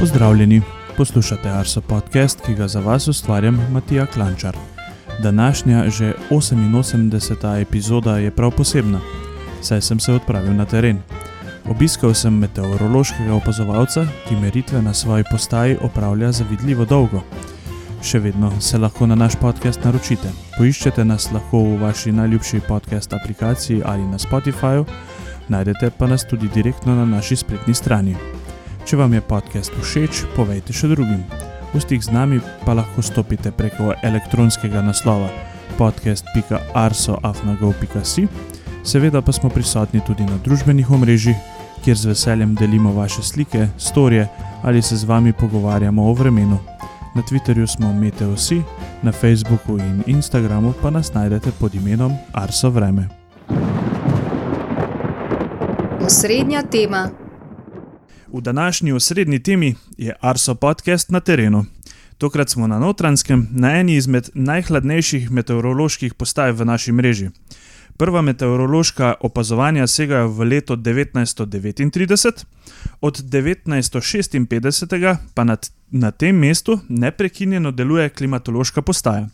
Pozdravljeni, poslušate Arso podcast, ki ga za vas ustvarjam Matija Klančar. Današnja, že 88. epizoda je prav posebna, saj sem se odpravil na teren. Obiskal sem meteorološkega opazovalca, ki meritve na svoji postaji opravlja zavidljivo dolgo. Še vedno se lahko na naš podcast naročite. Poiščete nas lahko v vaši najljubši podcast aplikaciji ali na Spotifyju, najdete pa nas tudi direktno na naši spletni strani. Če vam je podcast všeč, povejte še drugim. V stik z nami pa lahko stopite preko elektronskega naslova podcast.arsoafnago.si. Seveda pa smo prisotni tudi na družbenih omrežjih, kjer z veseljem delimo vaše slike, storje ali se z vami pogovarjamo o vremenu. Na Twitterju smo Meteosi, na Facebooku in Instagramu pa nas najdete pod imenom Arso Vreme. Osrednja tema. V današnji osrednji temi je Arso podcast na terenu. Tokrat smo na Notranskem, na eni izmed najhladnejših meteoroloških postaj v naši mreži. Prva meteorološka opazovanja segajo v leto 1939, od 1956 pa na, na tem mestu neprekinjeno deluje klimatološka postaja.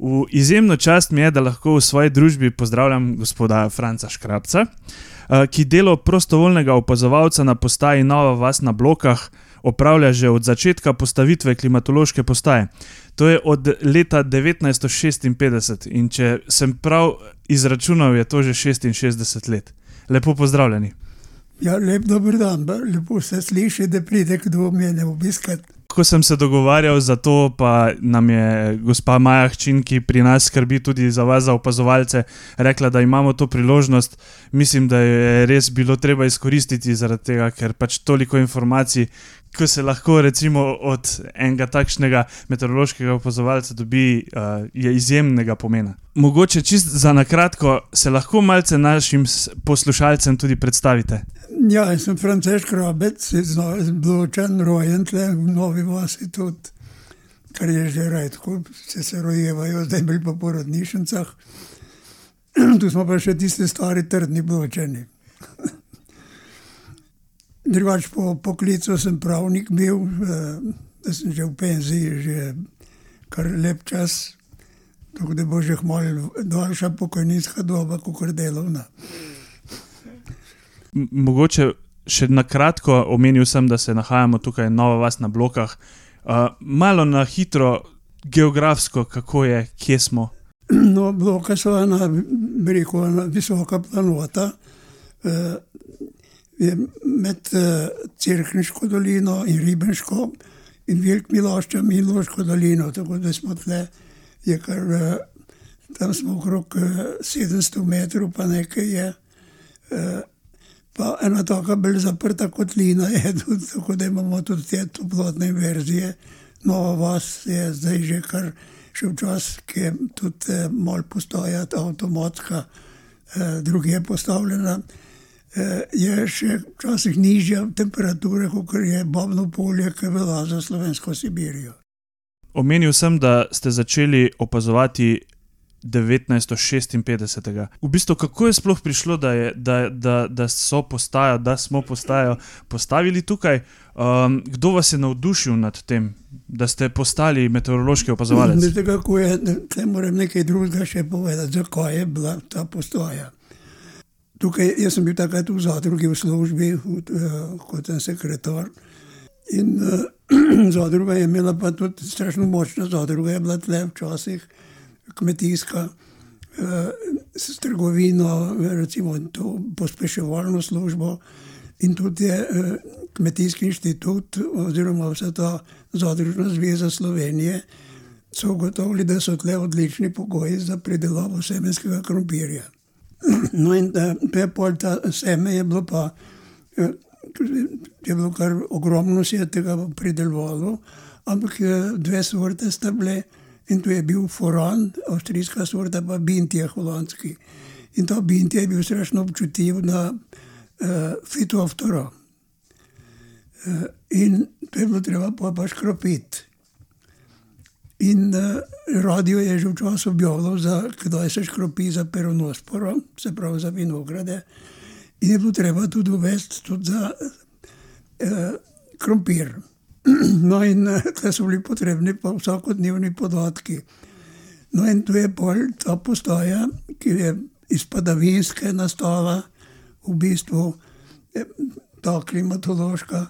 V izjemno čast mi je, da lahko v svoji družbi pozdravljam gospoda Franca Škrabca, ki delo prostovoljnega opazovalca na postaji Nova Vas na Blokah opravlja že od začetka postavitve klimatološke postaje. To je od leta 1956 in če sem prav izračunal, je to že 66 let. Lepo pozdravljeni. Ja, lep dober dan, lepo se sliši, da pride kdo mene obiskati. Ko sem se dogovarjal za to, pa nam je gospa Maja Hčin, ki pri nas skrbi tudi za vas, za opazovalce, rekla, da imamo to priložnost. Mislim, da je res bilo treba izkoristiti zaradi tega, ker pač toliko informacij, ko se lahko recimo od enega takšnega meteorološkega opazovalca dobi, uh, je izjemnega pomena. Mogoče čist za na kratko se lahko malce našim poslušalcem tudi predstavite. Ja, jaz sem Francesc Robec, zločen, rojen tle v Novi Vasi tudi, kar je že redko, se se rojevajo, zdaj bili pa po rodnišnicah. tu smo pa še tiste stari trdni bločeni. Drugač po poklicu sem pravnik bil, da sem že v penziji, že kar lep čas, tako da bo že malo daljša pokojninska doba, kot delovna. Mogoče še na kratko omenil sem, da se nahajamo tukaj Nova Vas na blokah. Uh, malo na hitro, geografsko, kako je, kje smo. No, bloka so ena, rekel, ena visoka planota. Uh, med uh, Cerkniško dolino in Ribenško in Velik Miloščem in Loško dolino. Tako da smo tle, je kar uh, tam smo okrog uh, 700 metrov, pa nekaj je. Uh, pa ena taka bolj zaprta kotlina je tudi, tako da imamo tudi te toplotne verzije. Nova vas je zdaj že kar še včasih, ki je tudi eh, malo postoja avtomatska, eh, druge je postavljena. Eh, je še včasih nižja temperatura, kot je Bobno polje, ki velja za slovensko Sibirijo. Omenil sem, da ste začeli opazovati 1956. V bistvu, kako je sploh prišlo, da, je, da, da, da so postajo, da smo postajo postavili tukaj? Um, kdo vas je navdušil nad tem, da ste postali meteorološki opazovalec? Ne, kako je, ne morem nekaj drugega še povedati, zakaj je bila ta postaja. Tukaj, jaz sem bil takrat v zadrugi v službi, v, uh, kot sekretar. In uh, zadruga je imela pa tudi strašno močna zadruga, je bila tle včasih kmetijska, eh, s trgovino, recimo to pospeševalno službo in tudi je eh, kmetijski inštitut oziroma vsa ta zadružna zveza Slovenije so ugotovili, da so tle odlični pogoji za pridelavo semenskega krompirja. No in te pol ta seme je bilo pa, eh, je bilo kar ogromno se je tega pridelovalo, ampak dve sorte sta bile, In to je bil foran, avstrijska sorta, pa bintje holandski. In ta bintje je bil strašno občutljiv na uh, fitoftoro. Uh, in to je bilo treba pa pa škropiti. In uh, radio je že včasih objavljal, kdaj se škropi za peronosporo, se pravi za vinograde. In je bilo treba tudi uvesti tudi za uh, krompir. No, in tukaj so bili potrebni pa vsakodnevni podatki. No, in tu je pol ta postaja, ki je iz padavinske nastala, v bistvu ta klimatološka,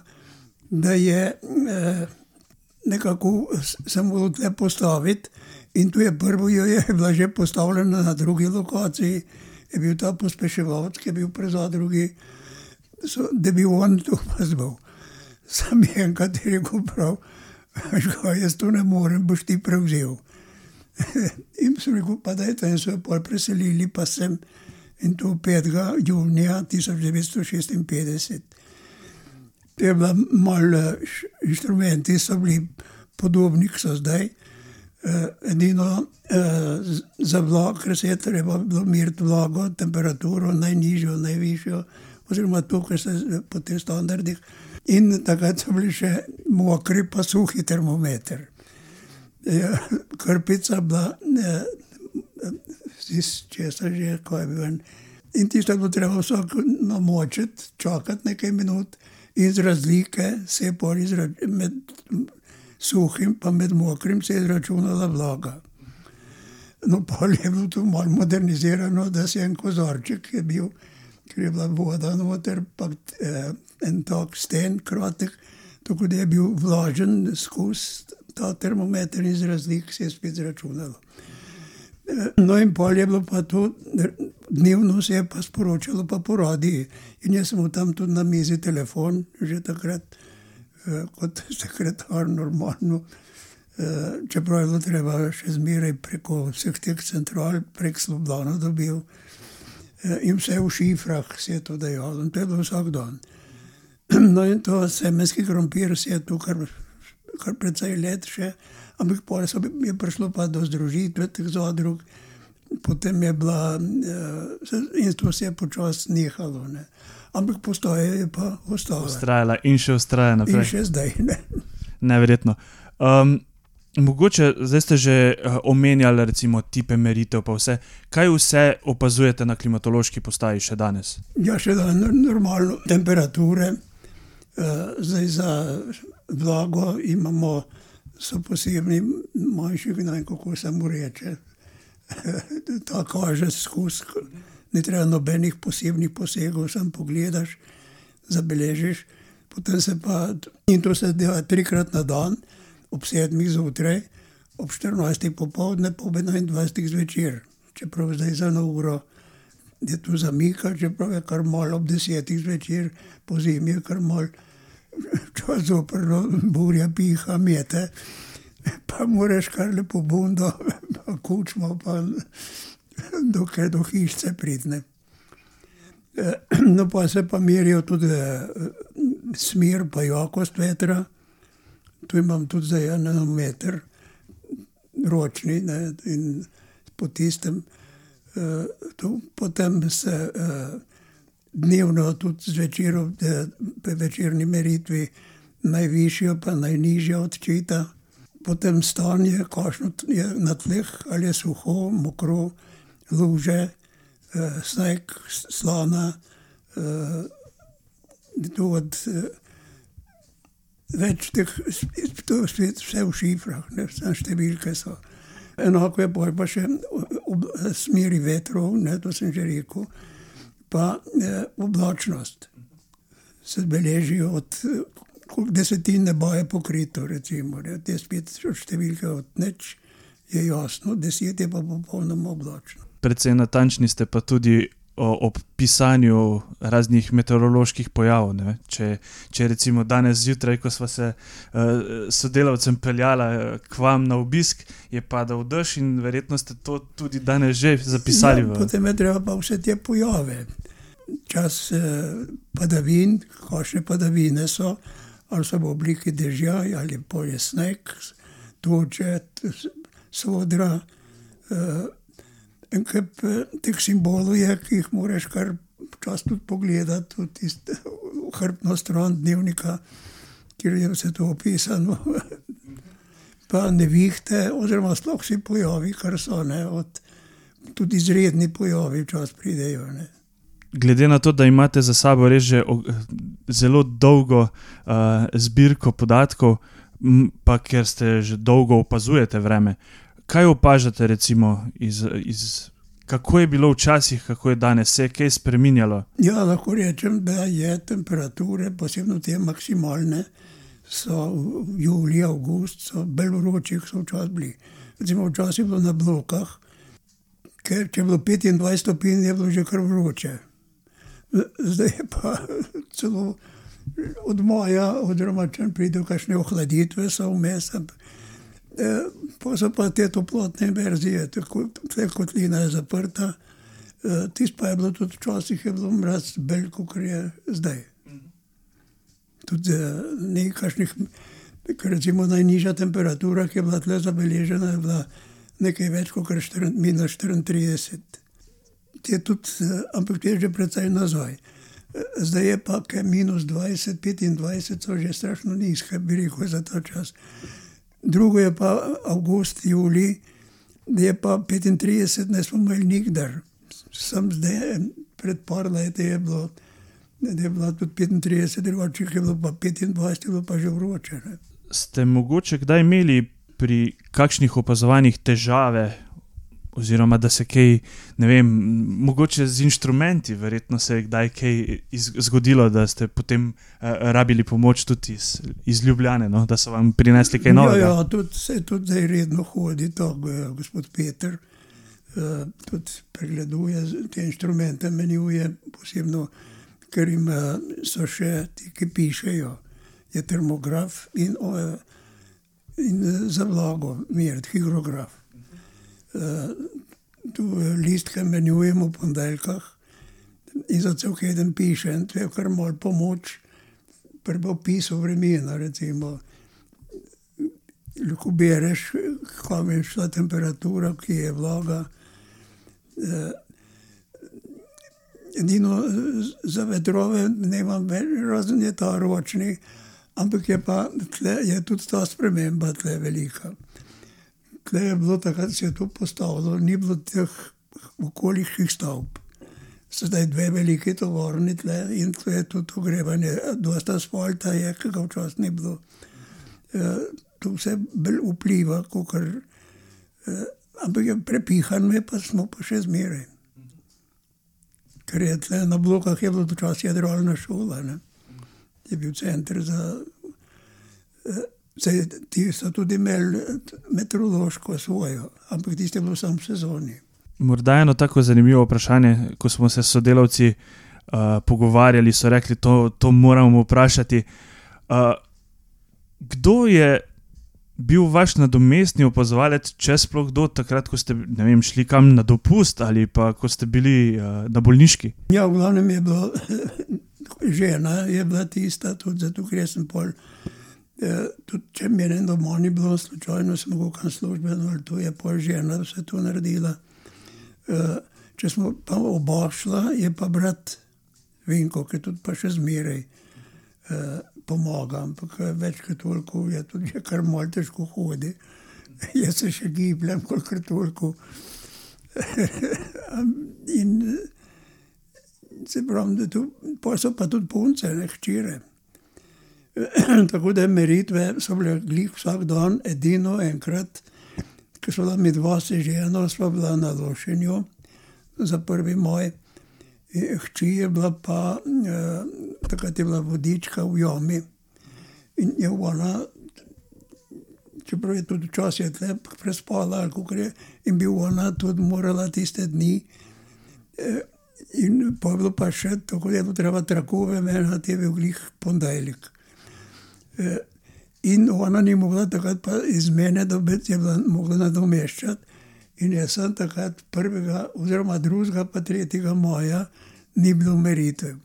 da je eh, nekako se moralo tle postaviti. In tu je prvo, jo je bila že postavljena na drugi lokaciji, je bil ta pospeševalec, ki je bil pri zadrugi, so, da bi on to opazoval. Sam je enkrat rekel, prav, da jaz to ne morem, boš ti prevzel. in sem rekel, pa da je to, in so jo pol preselili, pa sem in to 5. junija 1956. To je bila malo, inštrumenti so bili podobni, kot so zdaj. Uh, edino uh, za vlak, ker se je treba meriti vlago, temperaturo, najnižjo, najvišjo, oziroma to, kar se po teh standardih. In takrat so bili še mokri, pa suhi termometer. Ja, krpica bila, če se že, ko je bil. In tisto je bilo treba vsak namočiti, čakati nekaj minut, iz razlike se je pol med suhim in med mokrim se je izračunala vlaga. No, pol je bilo to malo modernizirano, da se je en kozorček, je bil, ker je bila voda noter, pa eh, en tak sten, kratek, tako da je bil vlažen skozi ta termometer iz razlik, se je spet izračunalo. No, in pol je bilo pa to, dnevno se je pa sporočalo, pa po radiji. In jaz sem tam tudi na mizi telefon, že takrat eh, kot sekretar, normalno. Eh, čeprav je bilo treba še zmeraj preko vseh teh central, prek Slovenov dobil. Eh, in vse v šifrah se je to dejalo, in to je bilo vsak dan. No, in to semenski krompir se je tu kar, kar precej let še ampak pol je prišlo pa do združitve teh zadrug, potem je bila, uh, in to se je počasi nehalo. Ne. Ampak postoje je pa ostalo. Ustrajala in še ustraja naprej. In še zdaj. Ne. Neverjetno. Um, mogoče zdaj ste že uh, omenjali, recimo, tipe meritev, pa vse. Kaj vse opazujete na klimatološki postaji še danes? Ja, še danes normalno temperature, uh, zdaj za vlago imamo so posebni, manjši, ne vem kako se mu reče. Ta kaže skozi, ne treba nobenih posebnih posegov, samo pogledaš, zabeležiš. Potem se pa, in to se dela trikrat na dan, ob sedmih zjutraj, ob 14. popoldne, pa ob 21. zvečer. Čeprav zdaj za eno uro je tu zamika, čeprav je kar malo ob 10. zvečer, po zimi je kar malo čas zoprno, burja piha, mete, pa moraš kar lepo bundo, pa kučmo, pa dokaj do hišce pridne. No, pa se pa merijo tudi smer, pa jakost vetra. Tu imam tudi za en meter, ročni, ne, in po tistem, potem se dnevno, tudi zvečer, v večerni meritvi, najvišjo, pa najnižjo odčita. Potem stanje, kakšno je na tleh, ali je suho, mokro, luže, eh, sneg, slana. Eh, od, eh, več teh, to je vse v šifrah, ne vse številke so. Enako je pa še v smeri vetrov, ne, to sem že rekel pa eh, oblačnost. Se beležijo od desetin neba je pokrito, recimo, ne, te spet številke od neč, je jasno, deset je pa popolnoma oblačno. Predvsej natančni ste pa tudi ob pisanju raznih meteoroloških pojavov. Če, če recimo danes zjutraj, ko smo se uh, sodelavcem peljali uh, k vam na obisk, je padal dež in verjetno ste to tudi danes že zapisali. Ja. Potem je treba pa vse te pojave. Čas uh, padavin, kakšne padavine so, ali so v obliki dežja, ali pa je sneg, toče, sodra. Uh, En kup teh simbolov je, ki jih moraš kar čas tudi pogledati, tudi v hrbtno stran dnevnika, kjer je vse to opisano. Pa nevihte, oziroma sploh vsi pojavi, kar so, ne, od, tudi izredni pojavi včasih pridejo. Ne. Glede na to, da imate za sabo res že zelo dolgo uh, zbirko podatkov, pa ker ste že dolgo opazujete vreme. Kaj opažate, recimo, iz, iz, kako je bilo včasih, kako je danes, se je kaj spremenjalo? Ja, lahko rečem, da je temperature, posebno te maksimalne, so v juliju, avgustu, bolj vroče, kot so včasih bili. Recimo, včasih je bilo na blokah, ker če je bilo 25 stopinj, je bilo že kar vroče. Zdaj pa celo od moja, oziroma če pride kakšne ohladitve, so vmes. E, pa te toplotne verzije, tako da kotlina je zaprta. E, Tisti pa je bilo tudi včasih, je bilo mraz, bolj kot je zdaj. Tudi e, nekajšnih, recimo najnižja temperatura, ki je bila tle zabeležena, je bila nekaj več kot minus 34. Je tudi, ampak je že precej nazaj. Zdaj je pa, minus 20, 25, so že strašno nizke, bi rekel, za ta čas. Drugo je pa avgust, juli, da je pa 35, ne smo imeli nikdar. Sam zdaj, pred par leti je bilo, da je bilo tudi 35, drugače je bilo pa 25, je bilo pa že vroče. Ne. Ste mogoče kdaj imeli pri kakšnih opazovanjih težave oziroma da se kaj, ne vem, mogoče z inštrumenti, verjetno se je kdaj kaj zgodilo, da ste potem uh, rabili pomoč tudi iz, iz Ljubljane, no? da so vam prinesli kaj novega. Ja, ja tudi, se tudi zdaj redno hodi, to je gospod Peter. Uh, tudi pregleduje te inštrumente, menjuje posebno, ker ima so še ti, ki pišejo, je termograf in, uh, in za vlago, mir, higrograf. Eh, tu listke menjujemo v ponedeljkah in za cel teden pišem, to je kar mal pomoč pri opisu vremena. Recimo, lahko bereš, kam je šla temperatura, ki je vlaga. Eh, edino za vetrove ne imam več, razen je ta ročni, ampak je pa tle, je tudi ta sprememba tle velika tle je bilo takrat, se je to postavilo, ni bilo teh okoliških stavb. Zdaj dve velike tovorni tle in tle je tudi ogrevanje, dosta asfalta je, ki ga včasih ni bilo. E, to vse bolj vpliva, kot kar. E, ampak je prepihan, me pa smo pa še zmeraj. Ker je tle na blokah je bilo včasih jedrolna šola, ne? je bil center za. E, Zdaj, ti so tudi imeli meteorološko svojo, ampak tiste je bilo samo v sezoni. Morda eno tako zanimivo vprašanje, ko smo se s sodelavci uh, pogovarjali, so rekli, to, to moramo vprašati. Uh, kdo je bil vaš nadomestni opazovalec, če sploh kdo takrat, ko ste vem, šli kam na dopust ali pa ko ste bili uh, na bolniški? Ja, v glavnem je bila žena, je bila tista, tudi zato, ker sem pol. Tudi če mi je doma ni bilo, slučajno sem lahko kam službeno, ali to je pa žena, da se to naredila. Uh, če smo pa oba šla, je pa brat Vinko, ki tudi pa še zmeraj uh, pomaga, ampak več kot toliko je tudi že kar malo težko hodi. Jaz se še gibljem, kolikor toliko. In se pravim, da tu, pa so pa tudi punce, ne hčere. Tako da meritve so bile glih vsak dan, edino enkrat, ko so bila mi dva sežena, sva bila na lošenju za prvi moj. Hči je bila pa, eh, takrat je bila vodička v Jomi in je ona, čeprav je tudi včasih tle prespala, je, in bi ona tudi morala tiste dni. Eh, in pa je bilo pa še tako, da je bilo treba trakove menjati, je bil glih ponedeljek. In ona ni mogla takrat pa iz mene dobiti, je bila mogla nadomeščati. In jaz sem takrat prvega, oziroma drugega, pa tretjega moja, ni bilo meritev.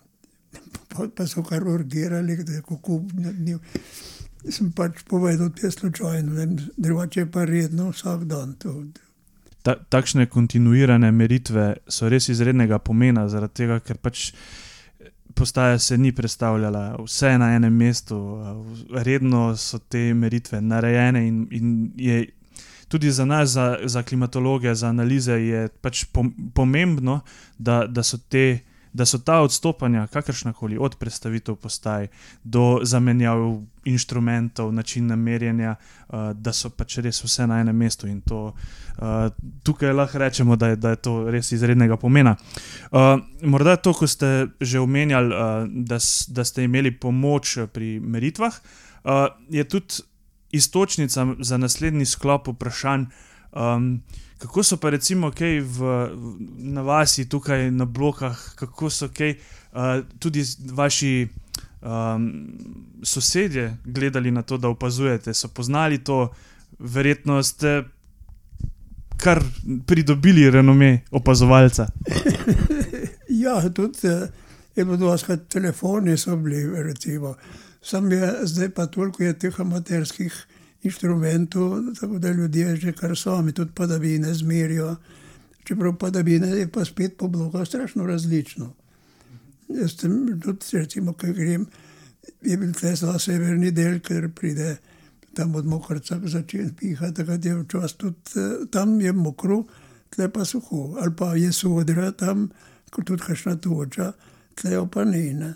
Pa, so kar urgirali, da je kako ni. Sem pač povedal, da je slučajno, drugače pa redno vsak dan. Ta, takšne kontinuirane meritve so res izrednega pomena, zaradi tega, ker pač postaja se ni predstavljala, vse na enem mestu, redno so te meritve narejene in, in je tudi za nas, za, za klimatologe, za analize, je pač pomembno, da, da so te da so ta odstopanja, kakršna koli, od predstavitev postaj do zamenjav inštrumentov, način merjenja, uh, da so pač res vse na enem mestu in to uh, tukaj lahko rečemo, da je, da je to res izrednega pomena. Uh, morda to, ko ste že omenjali, uh, da, da ste imeli pomoč pri meritvah, uh, je tudi istočnica za naslednji sklop vprašanj. Um, kako so pa recimo kaj v, na vasi, tukaj na blokah, kako so kaj uh, tudi vaši um, sosedje gledali na to, da opazujete, so poznali to, verjetno ste kar pridobili renome opazovalca. ja, tudi je bilo dosti telefoni, so bili, recimo. Sam je zdaj pa toliko teh amaterskih inštrumentov, tako da ljudje že kar sami tudi padavine zmerijo. Čeprav padavine je pa spet po blokah strašno različno. Jaz sem tudi, recimo, kaj grem, je bil zelo severni del, ker pride tam od mokrca začeti pihati, takrat je včas tudi tam je mokro, tle pa suho, ali pa je sodra tam, kot tudi kašna toča, tle pa ne. ne.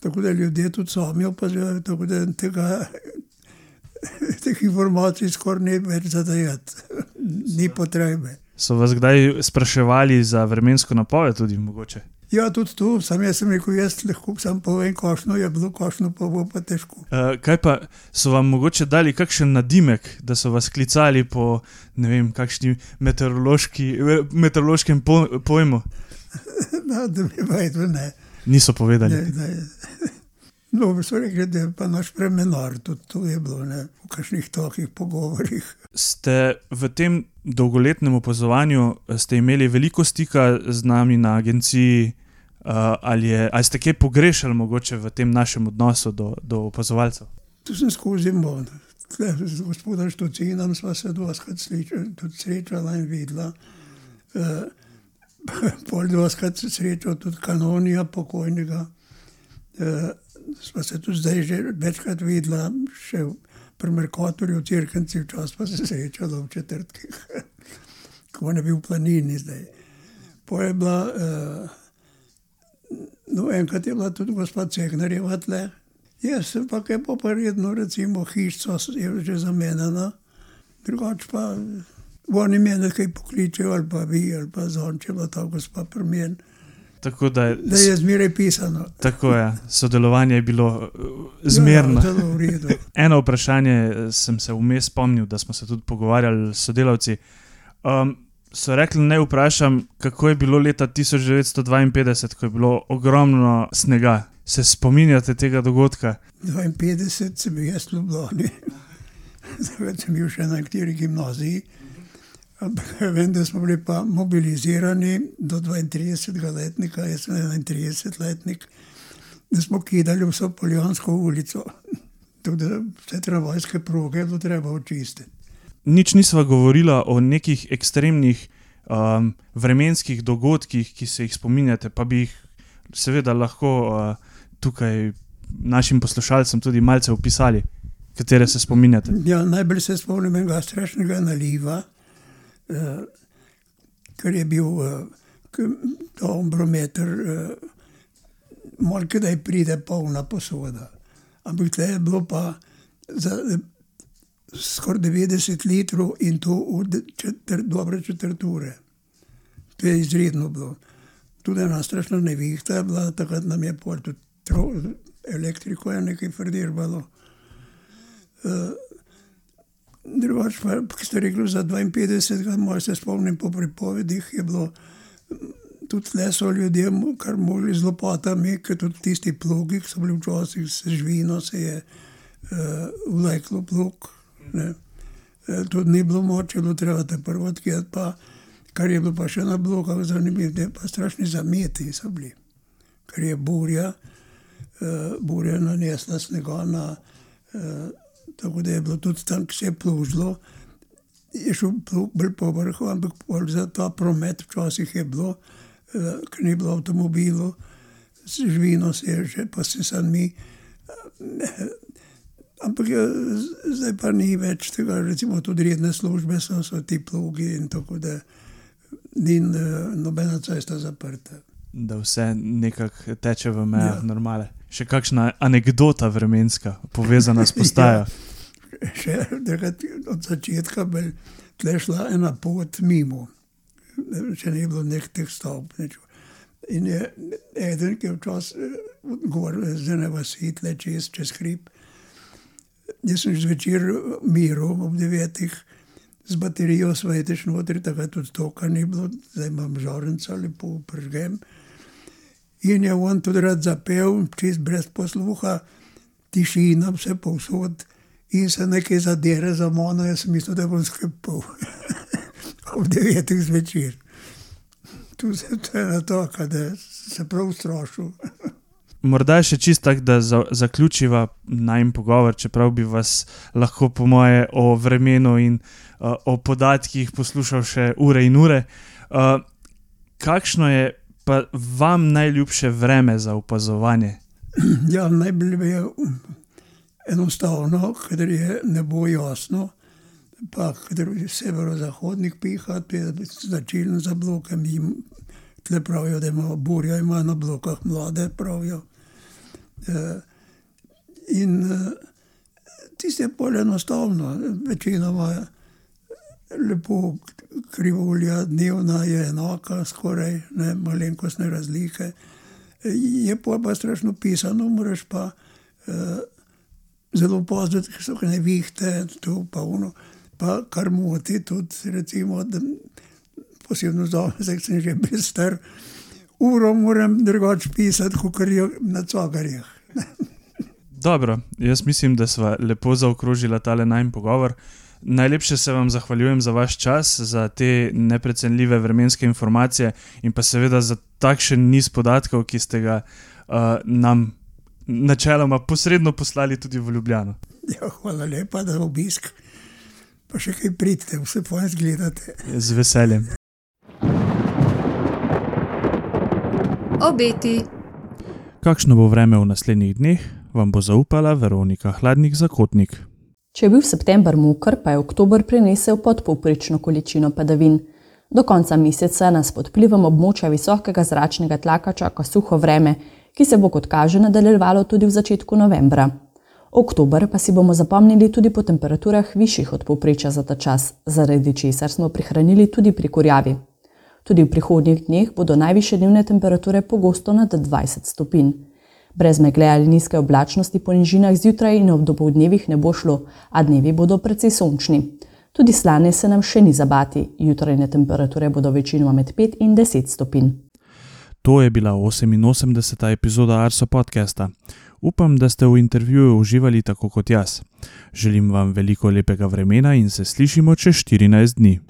Tako da ljudje tudi sami opazujejo, tako da tega teh informacij skoraj ne več zadajati, ni potrebe. So vas kdaj spraševali za vremensko napoved, tudi mogoče? Ja, tudi tu, sam jaz sem rekel, jaz lahko sam povem, kakšno je bilo, kakšno pa bo pa težko. Uh, kaj pa so vam mogoče dali kakšen nadimek, da so vas klicali po ne vem, kakšni meteorološkem po, pojmu? no, da bi vedel, ne. Niso povedali. Ne, ne. No, so rekli, da je pa naš premenar, tudi to je bilo ne, v kakšnih takih pogovorih. Ste v tem dolgoletnem opazovanju imeli veliko stika z nami na agenciji, uh, ali, je, ali ste kaj pogrešali mogoče v tem našem odnosu do, do opazovalcev? Tu sem skozi mod. Z gospodom Štucinom smo se dvakrat srečali in videla. Uh, Pol dvakrat srečal tudi kanonija pokojnega. Uh, smo se tudi zdaj že večkrat videla, še pri Merkotorju, v Cirkenci, včasih pa se srečala v četrtkih, ko ne bi v planini zdaj. Poje bila, uh, no, enkrat je bila tudi gospod Cehnerjeva tle. Jaz sem pa kaj poparedno, recimo hišco je že zamenjena, drugač pa oni mene kaj pokličejo, ali pa vi, ali pa zonče, pa ta gospod premen. Tako da, da je zmeraj pisano. Tako je, sodelovanje je bilo zmerno. Ja, Eno vprašanje eh, sem se vmes spomnil, da smo se tudi pogovarjali s sodelavci. Um, so rekli, ne vprašam, kako je bilo leta 1952, ko je bilo ogromno snega. Se spominjate tega dogodka? 52 sem bil jaz v Ljubljani, zdaj sem bil še na kateri gimnaziji. Vem, da smo bili pa mobilizirani do 32 letnika, jaz sem 31 letnik, da smo kidali vso Poljansko ulico, da vse tramvajske proge je bilo treba očistiti. Nič nisva govorila o nekih ekstremnih um, vremenskih dogodkih, ki se jih spominjate, pa bi jih seveda lahko uh, tukaj našim poslušalcem tudi malce opisali, katere se spominjate. Ja, najbolj se spomnim enega strašnega naliva ker je bil uh, ta ombrometer, uh, malo da je pride polna posoda. Ampak tle je bilo pa za skoraj 90 litrov in to četr, dobre četrture. To je izredno bilo. Tudi ena strašna nevihta je bila, takrat nam je pol tudi elektriko je nekaj frdirbalo. Uh, Drugač pa, ki ste rekli za 52, moj se spomnim po pripovedih, je bilo tudi leso ljudje, kar mogli z lopatami, ker tudi tisti plogi, ki so bili včasih se živino, se je uh, vleklo plug. Ne. Tudi ni bilo moče, bilo treba te prvo odkjeti, pa kar je bilo pa še na blokah zanimivo, pa strašni zameti so bili. Ker je burja, uh, burja nanesla snega na uh, tako da je bilo tudi tam, ki se je plužilo, je šel bolj po vrhu, ampak za ta promet včasih je bilo, uh, ker ni bilo avtomobilov, živino se je že, pa se sam mi. Uh, ampak je, zdaj pa ni več tega, recimo tudi redne službe so, so ti plugi in tako da ni nobena cesta zaprta. Da vse nekako teče v mejah Ja. normale. Še kakšna anekdota vremenska, povezana s postajo. Še takrat od začetka bi tle šla ena pot mimo, če ne bi bilo nek teh stavb. Nič. In je eden, ki je včasih govoril, z ene vasi, tle čez, čez hrib. Jaz sem zvečer miral ob devetih z baterijo svetiš notri, takrat tudi toka ni bilo, zdaj imam žorenca, lepo pržgem. In je on tudi rad zapel, čist brez posluha, tišina, vse povsod in se nekaj zadere za mano, jaz sem mislil, da bom sklepal. ob devetih zvečer. Tu se je na to, da se prav strošil. Morda še čist tako, da za, zaključiva najmen pogovor, čeprav bi vas lahko, po moje, o vremenu in uh, o podatkih poslušal še ure in ure. Uh, kakšno je pa vam najljubše vreme za opazovanje? Ja, najbolj je enostavno, ker je nebo jasno, pa ker je severozahodnik piha, je značilen za bloke. Mi tle pravijo, da ima burja, ima na blokah mlade, pravijo. Eh, In eh, tisto je bolj enostavno, večinoma lepo krivulja dnevna je enaka, skoraj ne malenkostne razlike. Je pa, pa strašno pisano, moraš pa uh, zelo paziti, ker so ne vihte, to pa uno. Pa kar moti tudi, recimo, da posebno za me, zdaj sem že bil star, uro moram drugače pisati, kot je na cogarjih. Dobro, jaz mislim, da smo lepo zaokrožili tale najmen pogovor. Najlepše se vam zahvaljujem za vaš čas, za te neprecenljive vremenske informacije in pa seveda za takšen niz podatkov, ki ste ga uh, nam načeloma posredno poslali tudi v Ljubljano. Ja, hvala lepa za obisk. Pa še kaj pridite, vse pojem zgledate. Z veseljem. Obeti. Kakšno bo vreme v naslednjih dneh, vam bo zaupala Veronika Hladnik Zakotnik. Če je bil september moker, pa je oktober prinesel podpovprečno količino padavin. Do konca meseca nas pod vplivom območja visokega zračnega tlaka čaka suho vreme, ki se bo kot kaže nadaljevalo tudi v začetku novembra. Oktober pa si bomo zapomnili tudi po temperaturah višjih od povprečja za ta čas, zaradi česar smo prihranili tudi pri kurjavi. Tudi v prihodnjih dneh bodo najviše dnevne temperature pogosto nad 20 stopinj. Brez megle ali nizke oblačnosti po nižinah zjutraj in ob dopoldnevih ne bo šlo, a dnevi bodo precej sončni. Tudi slane se nam še ni zabati, jutrajne temperature bodo večinoma med 5 in 10 stopinj. To je bila 88. epizoda Arso podcasta. Upam, da ste v intervjuju uživali tako kot jaz. Želim vam veliko lepega vremena in se slišimo čez 14 dni.